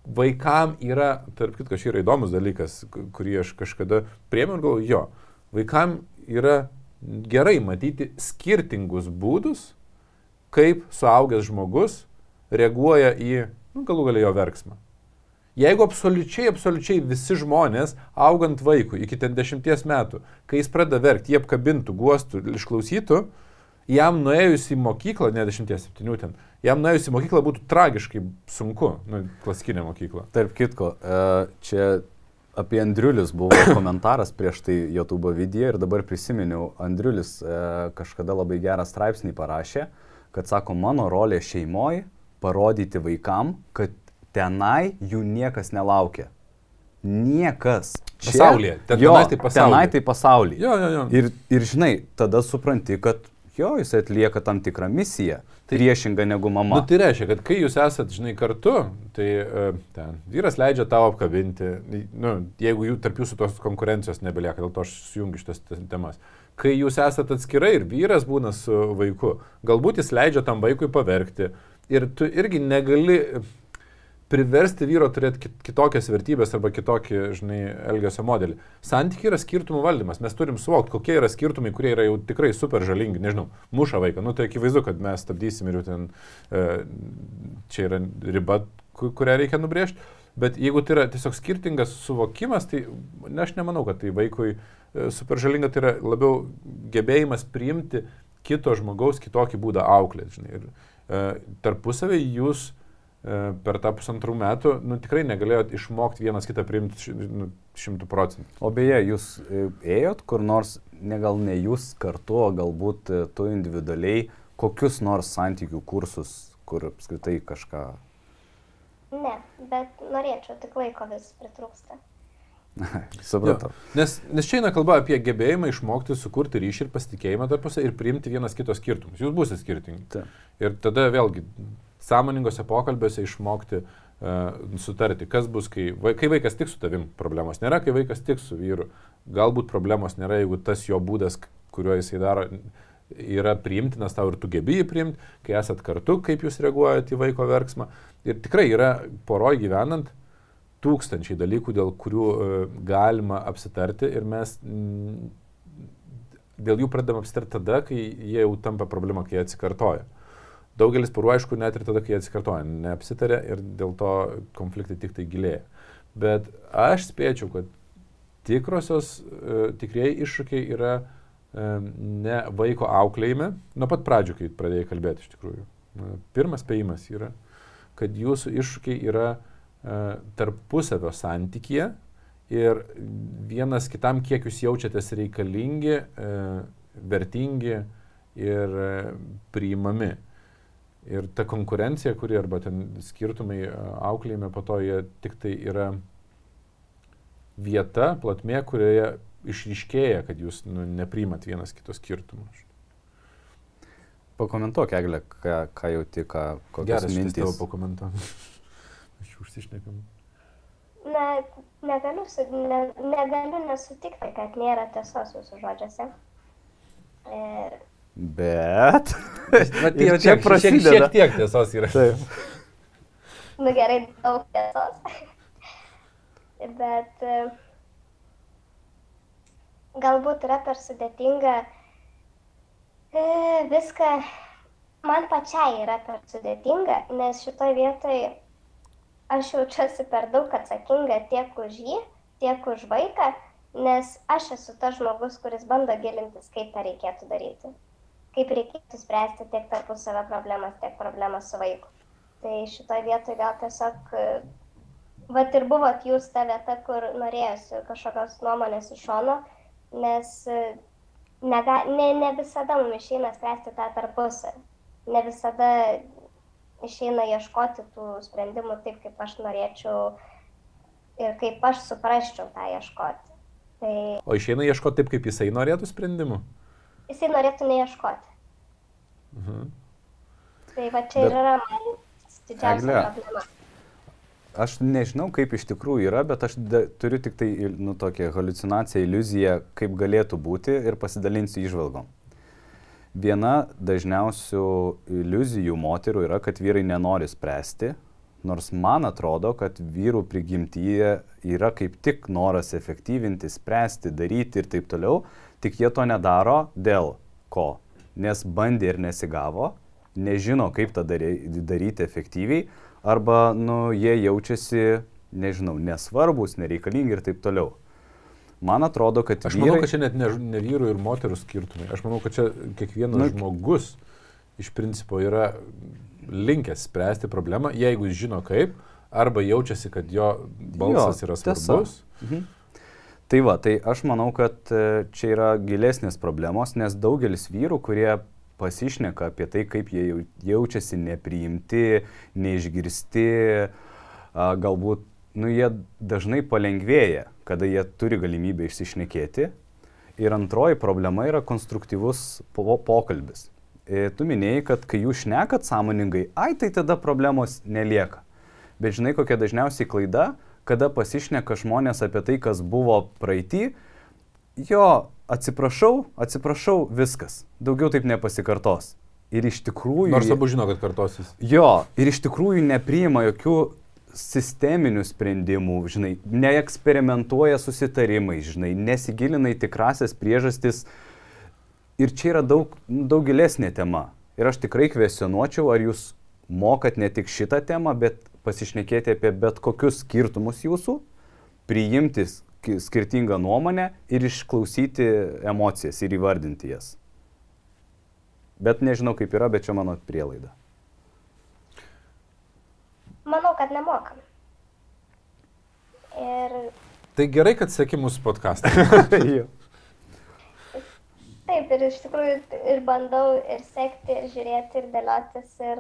vaikam yra, tarp kitko, šis yra įdomus dalykas, kurį aš kažkada priemiau ir galvoju, jo, vaikam yra gerai matyti skirtingus būdus, kaip suaugęs žmogus reaguoja į, nu, galų galę jo verksmą. Jeigu absoliučiai, absoliučiai visi žmonės, augant vaikui iki ten dešimties metų, kai jis pradeda verkti, jie apkabintų, guostų, išklausytų, jam nuėjus į mokyklą, ne dešimties, septynių ten, jam nuėjus į mokyklą būtų tragiškai sunku, nu, klasikinė mokykla. Tarp kitko, e, čia apie Andriulius buvo komentaras prieš tai YouTube video ir dabar prisiminiau, Andriulis e, kažkada labai gerą straipsnį parašė, kad sako, mano rolė šeimoje parodyti vaikam, kad tenai jų niekas nelaukia. Niekas. Čia, Pasaulyje. Ten, jo, tenai tai pasaulyje. Tenai tai pasaulyje. Jo, jo, jo. Ir, ir žinai, tada supranti, kad jo, jis atlieka tam tikrą misiją, tai, priešingą negu mama. Nu, tai reiškia, kad kai jūs esate, žinai, kartu, tai uh, ten, vyras leidžia tau apkabinti, nu, jeigu jų, tarp jūsų tos konkurencijos nebelieka, dėl to aš sujungiu šitas temas. Kai jūs esate atskirai ir vyras būna su vaiku, galbūt jis leidžia tam vaikui paverkti ir tu irgi negali priversti vyro turėti kitokias vertybės arba kitokį, žinai, elgesio modelį. Santykiai yra skirtumų valdymas. Mes turim suvokti, kokie yra skirtumai, kurie yra jau tikrai super žalingi. Nežinau, muša vaiką. Nu, tai akivaizdu, kad mes stabdysim ir jau ten e, čia yra riba, kurią reikia nubrėžti. Bet jeigu tai yra tiesiog skirtingas suvokimas, tai ne, aš nemanau, kad tai vaikui e, super žalinga, tai yra labiau gebėjimas priimti kito žmogaus kitokį būdą auklėti. Ir e, tarpusavį jūs per tą pusantrų metų, nu, tikrai negalėjot išmokti vienas kitą priimti nu, šimtų procentų. O beje, jūs e, ėjot kur nors, ne gal ne jūs kartu, o galbūt e, tu individualiai, kokius nors santykių kursus, kur apskritai kažką. Ne, bet norėčiau, tik laiko vis pritrūksta. Supratau. Nes, nes čia eina kalba apie gebėjimą išmokti sukurti ryšį ir pasitikėjimą tarpusą ir priimti vienas kito skirtumus. Jūs būsite skirtingi. Ta. Ir tada vėlgi sąmoningose pokalbiuose išmokti uh, sutarti, kas bus, kai, kai vaikas tik su tavim problemos nėra, kai vaikas tik su vyru. Galbūt problemos nėra, jeigu tas jo būdas, kuriuo jisai daro, yra priimtinas tau ir tu gebi jį priimti, kai esat kartu, kaip jūs reaguojate į vaiko verksmą. Ir tikrai yra poroj gyvenant tūkstančiai dalykų, dėl kurių uh, galima apsitarti ir mes dėl jų pradedam apsitarti tada, kai jie jau tampa problema, kai jie atsikartoja. Daugelis porų, aišku, net ir tada, kai atsikartoja, neapsitarė ir dėl to konfliktai tik tai gilėja. Bet aš spėčiau, kad tikrosios, e, tikrieji iššūkiai yra e, ne vaiko auklėjime, nuo pat pradžių, kai pradėjai kalbėti iš tikrųjų. Pirmas spėjimas yra, kad jūsų iššūkiai yra e, tarpusavio santykėje ir vienas kitam, kiek jūs jaučiatės reikalingi, vertingi ir priimami. Ir ta konkurencija, kuri arba ten skirtumai auklėjime, po to jie tik tai yra vieta, platmė, kurioje išryškėja, kad jūs nu, nepriimat vienas kito skirtumų. Pakomentuok, Eglė, ką, ką jau tik, kokias Geras mintys. Tavo pakomentuok. Aš užsišnekam. Na, negaliu, su, ne, negaliu nesutikti, kad nėra tiesos jūsų žodžiuose. Ir Bet. Bet tai čia prasideda. Šiek tiek tiesos yra. Taip. nu gerai, daug tiesos. Bet e, galbūt yra per sudėtinga e, viską, man pačiai yra per sudėtinga, nes šitoje vietoje aš jaučiuosi per daug atsakinga tiek už jį, tiek už vaiką, nes aš esu tas žmogus, kuris bando gilintis, kaip tą reikėtų daryti kaip reikėtų spręsti tiek tarpusavio problemas, tiek problemas su vaiku. Tai šitoje vietoje gal tiesiog, vat ir buvot jūs ta vieta, kur norėjusi kažkokios nuomonės iš šono, nes nega, ne, ne visada mums išeina spręsti tą tarpusavį. Ne visada išeina ieškoti tų sprendimų taip, kaip aš norėčiau ir kaip aš suprasčiau tą ieškoti. Tai... O išeina ieškoti taip, kaip jisai norėtų sprendimų? Jisai norėtų neieškoti. Mhm. Tai va čia bet... yra man didžiausia problema. Aš nežinau, kaip iš tikrųjų yra, bet aš da, turiu tik tai, nu, tokią halucinaciją, iliuziją, kaip galėtų būti ir pasidalinsiu išvalgom. Viena dažniausių iliuzijų moterų yra, kad vyrai nenori spręsti Nors man atrodo, kad vyrų prigimtyje yra kaip tik noras efektyvinti, spręsti, daryti ir taip toliau, tik jie to nedaro dėl ko? Nes bandė ir nesigavo, nežino, kaip tą daryti efektyviai, arba nu, jie jaučiasi, nežinau, nesvarbus, nereikalingi ir taip toliau. Man atrodo, kad... Aš manau, vyrai... kad čia net ne, ne vyrų ir moterų skirtumai. Aš manau, kad čia kiekvienas nu, žmogus iš principo yra linkęs spręsti problemą, jeigu jis žino kaip, arba jaučiasi, kad jo balsas jo, yra svarbus. Mhm. Tai va, tai aš manau, kad e, čia yra gilesnės problemos, nes daugelis vyrų, kurie pasišneka apie tai, kaip jie jaučiasi nepriimti, neišgirsti, galbūt, nu, jie dažnai palengvėja, kada jie turi galimybę išsišnekėti. Ir antroji problema yra konstruktyvus po pokalbis. E, tu minėjai, kad kai jūs šnekat sąmoningai, ai tai tada problemos nelieka. Bet žinai, kokia dažniausiai klaida, kada pasišneka žmonės apie tai, kas buvo praeitį, jo, atsiprašau, atsiprašau, viskas. Daugiau taip nepasikartos. Ir iš tikrųjų... Nors abu žino, kad kartosis. Jo, ir iš tikrųjų nepriima jokių sisteminių sprendimų, žinai, neeksperimentuoja susitarimais, žinai, nesigilina į tikrasias priežastis. Ir čia yra daug, daug gilesnė tema. Ir aš tikrai kvestionuočiau, ar jūs mokat ne tik šitą temą, bet pasišnekėti apie bet kokius skirtumus jūsų, priimtis skirtingą nuomonę ir išklausyti emocijas ir įvardinti jas. Bet nežinau kaip yra, bet čia mano prielaida. Manau, kad nemokam. Ir... Tai gerai, kad sėki mūsų podcastą. Taip, ir iš tikrųjų ir bandau ir sekti, ir žiūrėti, ir dėliotis, ir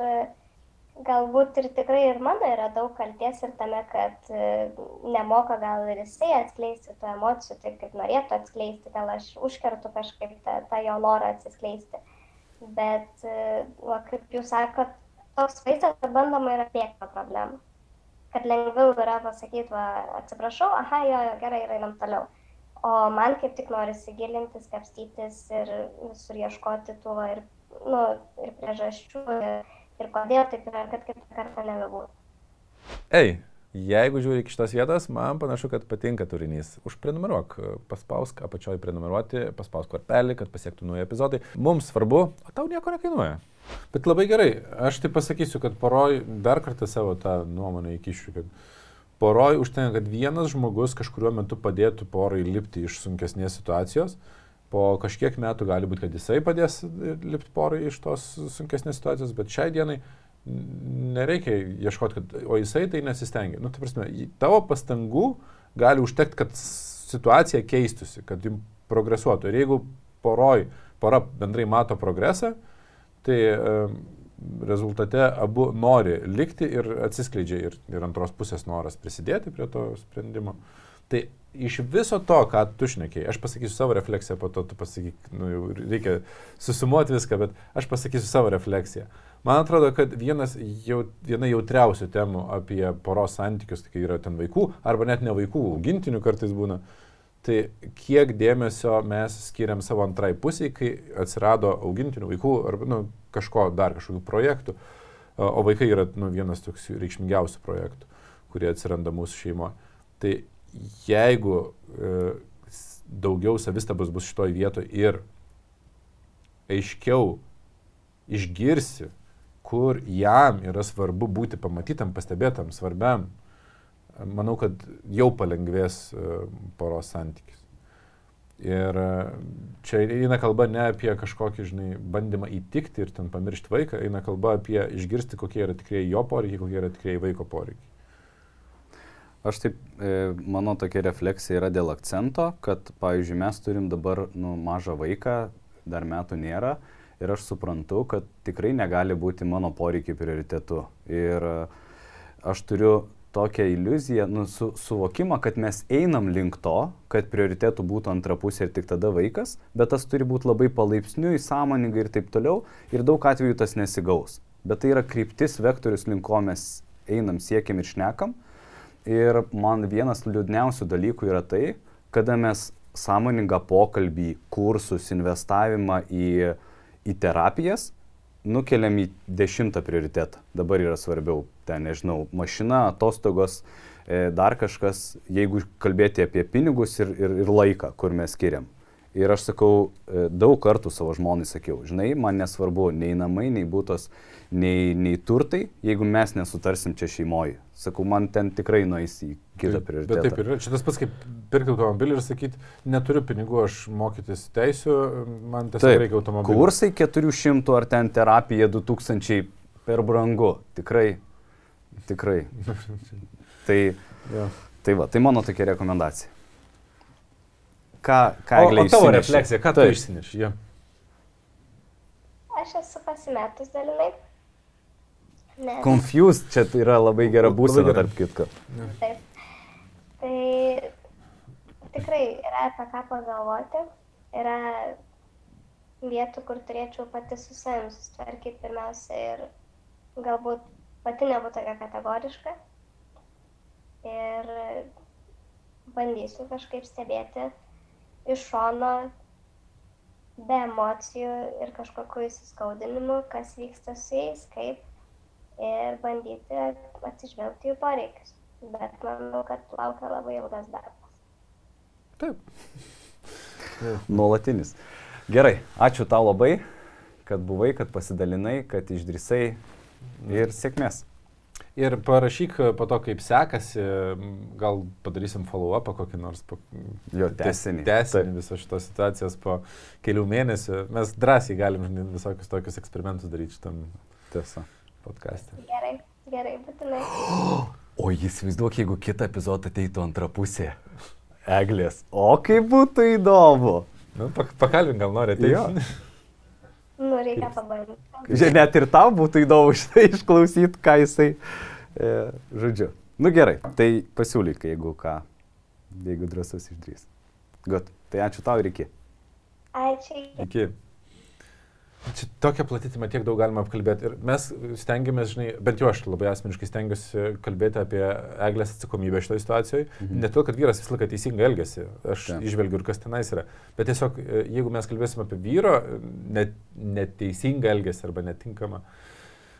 galbūt ir tikrai ir mano yra daug kalties ir tame, kad e, nemoka gal ir jisai atskleisti tų emocijų, taip kaip norėtų atskleisti, gal aš užkertu kažkaip tą, tą jo norą atsiskleisti. Bet, e, va, kaip jūs sakot, toks vaizdas, kad bandoma yra bėgti nuo problemų. Kad lengviau yra pasakyti, va, atsiprašau, aha, jo, jo, gerai, einam toliau. O man kaip tik norisi gilintis, kapstytis ir visur ieškoti tų va, ir, nu, ir priežasčių. Ir, ir kodėl taip yra, kad kitą kartą nebebūtų. Ei, jeigu žiūri iki šitos vietos, man panašu, kad patinka turinys. Užprenumeruok, paspausk apačioj prenumeruoti, paspausk kortelį, kad pasiektų nauji epizodai. Mums svarbu, o tau nieko nekainuoja. Bet labai gerai, aš tai pasakysiu, kad poroj dar kartą savo tą nuomonę įkišiu, kad poroj užtenka, kad vienas žmogus kažkuriuo metu padėtų porai lipti iš sunkesnės situacijos, po kažkiek metų gali būti, kad jisai padės lipti porai iš tos sunkesnės situacijos, bet šiai dienai nereikia ieškoti, kad, o jisai tai nesistengia. Nu, tai prasme, tavo pastangų gali užtekti, kad situacija keistusi, kad jums progresuotų. Ir jeigu poroj, pora bendrai mato progresą, tai e, rezultate abu nori likti ir atsiskleidžia ir, ir antros pusės noras prisidėti prie to sprendimo. Tai iš viso to, ką tu šnekėjai, aš pasakysiu savo refleksiją, po to tu pasakyk, nu, reikia susumuoti viską, bet aš pasakysiu savo refleksiją. Man atrodo, kad vienas, jau, viena jautriausių temų apie poros santykius, kai yra ten vaikų, arba net ne vaikų, augintinių kartais būna, tai kiek dėmesio mes skiriam savo antrai pusiai, kai atsirado augintinių vaikų, arba nu, kažko dar kažkokių projektų, o vaikai yra nu, vienas toks reikšmingiausių projektų, kurie atsiranda mūsų šeimoje. Tai jeigu e, daugiau savistabos bus šitoj vietoje ir aiškiau išgirsi, kur jam yra svarbu būti pamatytam, pastebėtam, svarbiam, manau, kad jau palengvės e, poros santykis. Ir e, čia eina kalba ne apie kažkokį, žinai, bandymą įtikti ir ten pamiršti vaiką, eina kalba apie išgirsti, kokie yra tikrieji jo poreikiai, kokie yra tikrieji vaiko poreikiai. Aš taip, e, mano tokia refleksija yra dėl akcento, kad, pavyzdžiui, mes turim dabar nu, mažą vaiką, dar metų nėra ir aš suprantu, kad tikrai negali būti mano poreikiai prioritetu. Ir e, aš turiu tokią iliuziją, nu, su, suvokimą, kad mes einam link to, kad prioritetų būtų antra pusė ir tik tada vaikas, bet tas turi būti labai palaipsniui, sąmoningai ir taip toliau. Ir daug atvejų tas nesigaus. Bet tai yra kryptis, vektorius, link ko mes einam, siekiam ir šnekam. Ir man vienas liūdniausių dalykų yra tai, kada mes sąmoningą pokalbį, kursus, investavimą į, į terapijas nukeliam į dešimtą prioritetą. Dabar yra svarbiau, ten nežinau, mašina, atostogos, e, dar kažkas, jeigu kalbėti apie pinigus ir, ir, ir laiką, kur mes skiriam. Ir aš sakau, e, daug kartų savo žmonai sakiau, žinai, man nesvarbu nei namai, nei būtos, nei, nei turtai, jeigu mes nesutarsim čia šeimoje. Sakau, man ten tikrai nueis į kitą prioritetą. Bet taip ir yra. Čia tas pats kaip pirkti automobilį ir sakyti, neturiu pinigų, aš mokytis teisiu, man tiesiog Taip, reikia automobilio. kursai 400 ar ten terapija 2000 per brangu. Tikrai, tikrai. tai, Jo. tai va, tai mano tokia rekomendacija. Ką, ką O, o tavo refleksija, ką tu Taip. išsineši? Ja. Aš esu pasimetus dalinai. Nes, Confused čia tai yra labai gera būsena, tarp kitko. taip. Tai tikrai yra apie ką pagalvoti. Yra vietų, kur turėčiau pati su savim susitvarkyti pirmiausia ir galbūt pati nebūtų tokia kategoriška. Ir bandysiu kažkaip stebėti iš šono be emocijų ir kažkokiu įsiskaudinimu, kas vyksta su jais, kaip ir bandyti atsižvelgti jų poreikius. Bet manau, kad laukia labai ilgas darbas. Taip. Nuolatinis. Gerai, ačiū tau labai, kad buvai, kad pasidalinai, kad išdrysai ir sėkmės. Ir parašyk po to, kaip sekasi, gal padarysim follow-upą kokį nors. Po, Jo, tęsinį. Tęsinį visos šitos situacijos po kelių mėnesių. Mes drąsiai galim žinai, visokius tokius eksperimentus daryti šitam Tiesa. podcast'e. Gerai, gerai, būtinai. O jis vaizduok, jeigu kitą epizodą ateitų antra pusė. Eglės. O kaip būtų įdomu. Nu, pak- pakalbink, gal nori ateiti. Jo. Nu, reikia pabandyti. Net ir tau būtų įdomu šitą išklausyti, ką jisai. E, žodžiu. Nu gerai, tai pasiūlyk, jeigu ką, jeigu drąsus išdrys. Gut, tai ačiū tau ir iki. Ačiū. Iki. Čia tokia plati tema, tiek daug galima apkalbėti. Ir mes stengiamės, žinai, bent jau aš labai asmeniškai stengiuosi kalbėti apie eglės atsakomybę šitoje situacijoje. Mhm. Ne todėl, kad vyras visą laiką teisingai elgesi, aš. Ta. išvelgiu ir kas tenais yra. Bet tiesiog, e, jeigu mes kalbėsime apie vyro net, neteisingą elgesį arba netinkamą,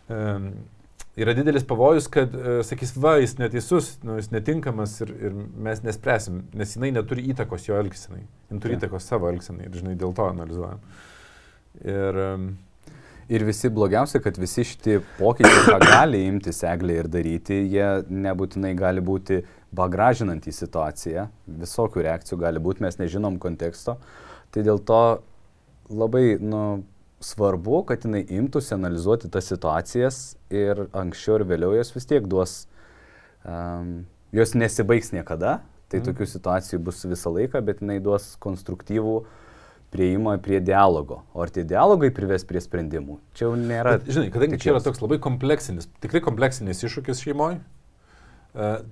um, yra didelis pavojus, kad, uh, sakys, va, jis neteisus, nu, jis netinkamas ir, ir mes nespręsim, nes jinai neturi įtakos jo elgsenai. Jis turi Taip. įtakos savo elgsenai ir, žinai, dėl to analizuojam. Ir Ir visi blogiausia, kad visi šitie pokyčiai, ką gali imtis eglė ir daryti, jie nebūtinai gali būti bagražinant į situaciją. Visokių reakcijų gali būti, mes nežinom konteksto. Tai dėl to labai nu, svarbu, kad jinai imtųsi analizuoti tas situacijas ir anksčiau ir vėliau jos vis tiek duos, um, jos nesibaigs niekada. Tai Mhm. tokių situacijų bus visą laiką, bet jinai duos konstruktyvų prieimą prie dialogo. O ar tie dialogai prives prie sprendimų? Čia jau nėra. Bet, žinai, kadangi čia yra toks labai kompleksinis, tikrai kompleksinis iššūkis šeimoje,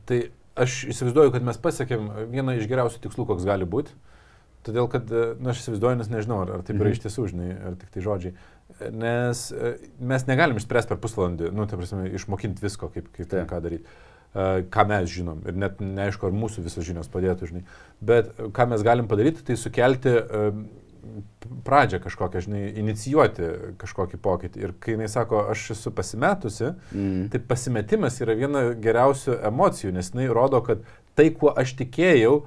tai aš įsivaizduoju, kad mes pasiekėm vieną iš geriausių tikslų, koks gali būti. Todėl, kad, na, nu, aš įsivaizduoju, nes nežinau, ar, ar taip yra Mhm. iš tiesų, žinai, ar tik tai žodžiai. Nes e, mes negalim išspręsti per pusvalandį, nu, tai prasme, išmokinti visko, kaip, kaip Taip. ką daryti. E, Ką mes žinom ir net neaišku, ar mūsų visos žinios padėtų, žinai. Bet e, ką mes galim padaryti, tai sukelti e, pradžią kažkokią, žinai, inicijuoti kažkokį pokytį. Ir kai jinai sako, aš esu pasimetusi, Mm. Tai pasimetimas yra viena geriausių emocijų, nes jinai rodo, kad tai, kuo aš tikėjau,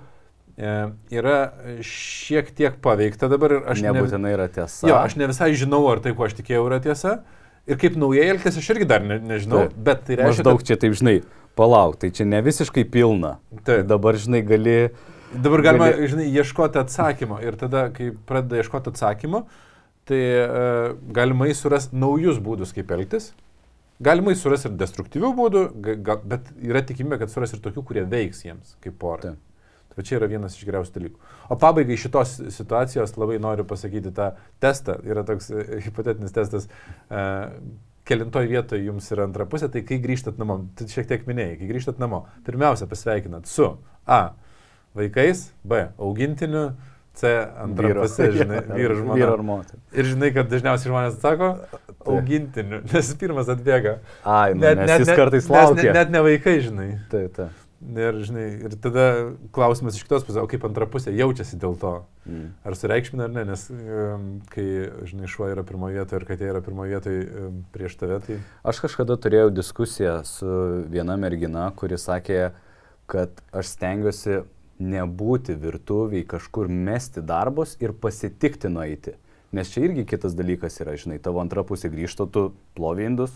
e, yra šiek tiek paveikta dabar ir aš, ne, Nebūtinai yra tiesa. jo, aš ne visai žinau, ar tai, kuo aš tikėjau, yra tiesa. Ir kaip naujai elgtis, aš irgi dar ne, nežinau, Taip. bet tai reiškia, Maždaug čia taip, žinai, palauk, tai čia ne visiškai pilna. Taip. Dabar, žinai, gali... dabar galima, gali- žinai, ieškoti atsakymo. Ir tada, kai pradeda ieškoti atsakymo, tai e, galimai suras naujus būdus, kaip elgtis. Galimai suras ir destruktyvių būdų, ga, ga, bet yra tikimybė, kad suras ir tokių, kurie veiks jiems kaip pora. Taip. Tai čia yra vienas iš geriausių dalykų. O pabaigai šitos situacijos labai noriu pasakyti tą testą. Yra toks e, hipotetinis testas. Uh, Kelintoj vietoje jums yra antra pusė, tai kai grįžtat namo, tu šiek tiek minėjai, kai grįžtat namo, pirmiausia pasveikinat su A. Vaikais, B. Augintiniu, C. Antra pusė, žinai, vyru žmona. Vyro ar moteris. Ir žinai, kad dažniausiai žmonės atsako augintiniu, nes pirmas atbėga. Ai, nu, nes jis kartais laukia. Net, net ne vaikai, žinai. Taip, taip. Ir, žinai, ir tada klausimas iš kitos pusės, o kaip antra pusė jaučiasi dėl to. Mm. Ar sureikšmina ar ne, nes um, kai, žinai, šuo yra pirmoje vietoje ir katė yra pirmoje vietoje um, prieš tave, tai... Aš kažkada turėjau diskusiją su viena mergina, kuri sakė, kad aš stengiuosi nebūti virtuviai, kažkur mesti darbus ir pasitikti nueiti. Nes čia irgi kitas dalykas yra, žinai, tavo antra pusė grįžta, tu plovi indus,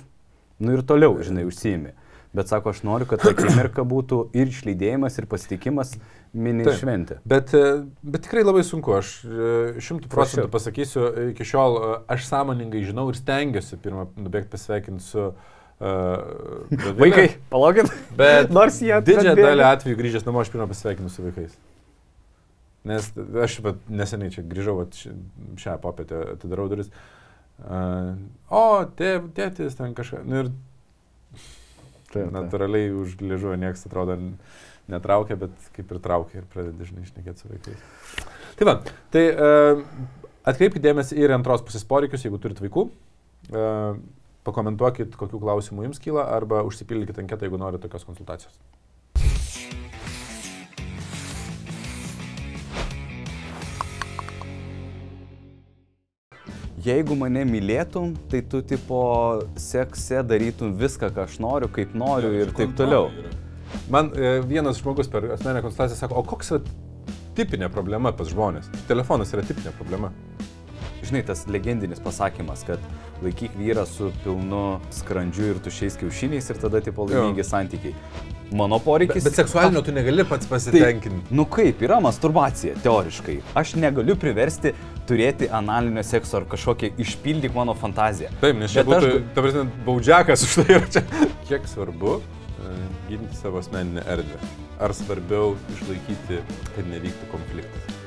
nu ir toliau, žinai, užsiimi. Bet sako, aš noriu, kad ta akimirka būtų ir išlydėjimas, ir pasitikimas mini Taip. šventė. Bet, e, bet tikrai labai sunku, aš e, šimtų procentų pasakysiu, iki šiol e, aš sąmoningai žinau ir stengiuosi pirmą nubėgti pasveikinti su uh, Vaikai, palaukit. Bet Nors jie didžiąją dalį atvejų grįžęs namo aš pirmą pasveikinu su vaikais. Nes aš vat, neseniai čia grįžau, vat, ši- šią popietę atidarau duris. Uh, o, tėv, tėtis ten kažką. Nu, ir Taip, natūraliai už liežuvio niekas atrodo netraukia, bet kaip ir traukia ir pradeda dažnai išnekėti su vaikais. Tai va, tai uh, atkreipkite dėmesį ir antros pusės poreikius, jeigu turite vaikų. Uh, pakomentuokit, kokių klausimų jums kyla, arba užsipildykite anketą, jeigu norite tokios konsultacijos. Jeigu mane mylėtum, tai tu tipo sekse darytum viską, ką aš noriu, kaip noriu ir taip toliau. Man e, vienas žmogus per asmenę konsultaciją sako, o koks yra tipinė problema pas žmonės? Telefonas yra tipinė problema. Žinai, tas legendinis pasakymas, kad laikyk vyrą su pilnu skrandžiu ir tušiais kiaušiniais ir tada tipo laimingi santykiai. Mano poreikis... Bet, bet seksualinio tu negali pats pasitenkinti. Nu kaip, yra masturbacija, teoriškai. Aš negaliu priversti turėti analinio sekso ar kažkokią išpildyk mano fantaziją. Taip, nes čia aš būtų, ga- ta prasme, baudžiakas už tai yra čia. Kiek svarbu e, ginti savo asmeninę erdvę? Ar svarbiau išlaikyti, kad nevyktų konfliktas?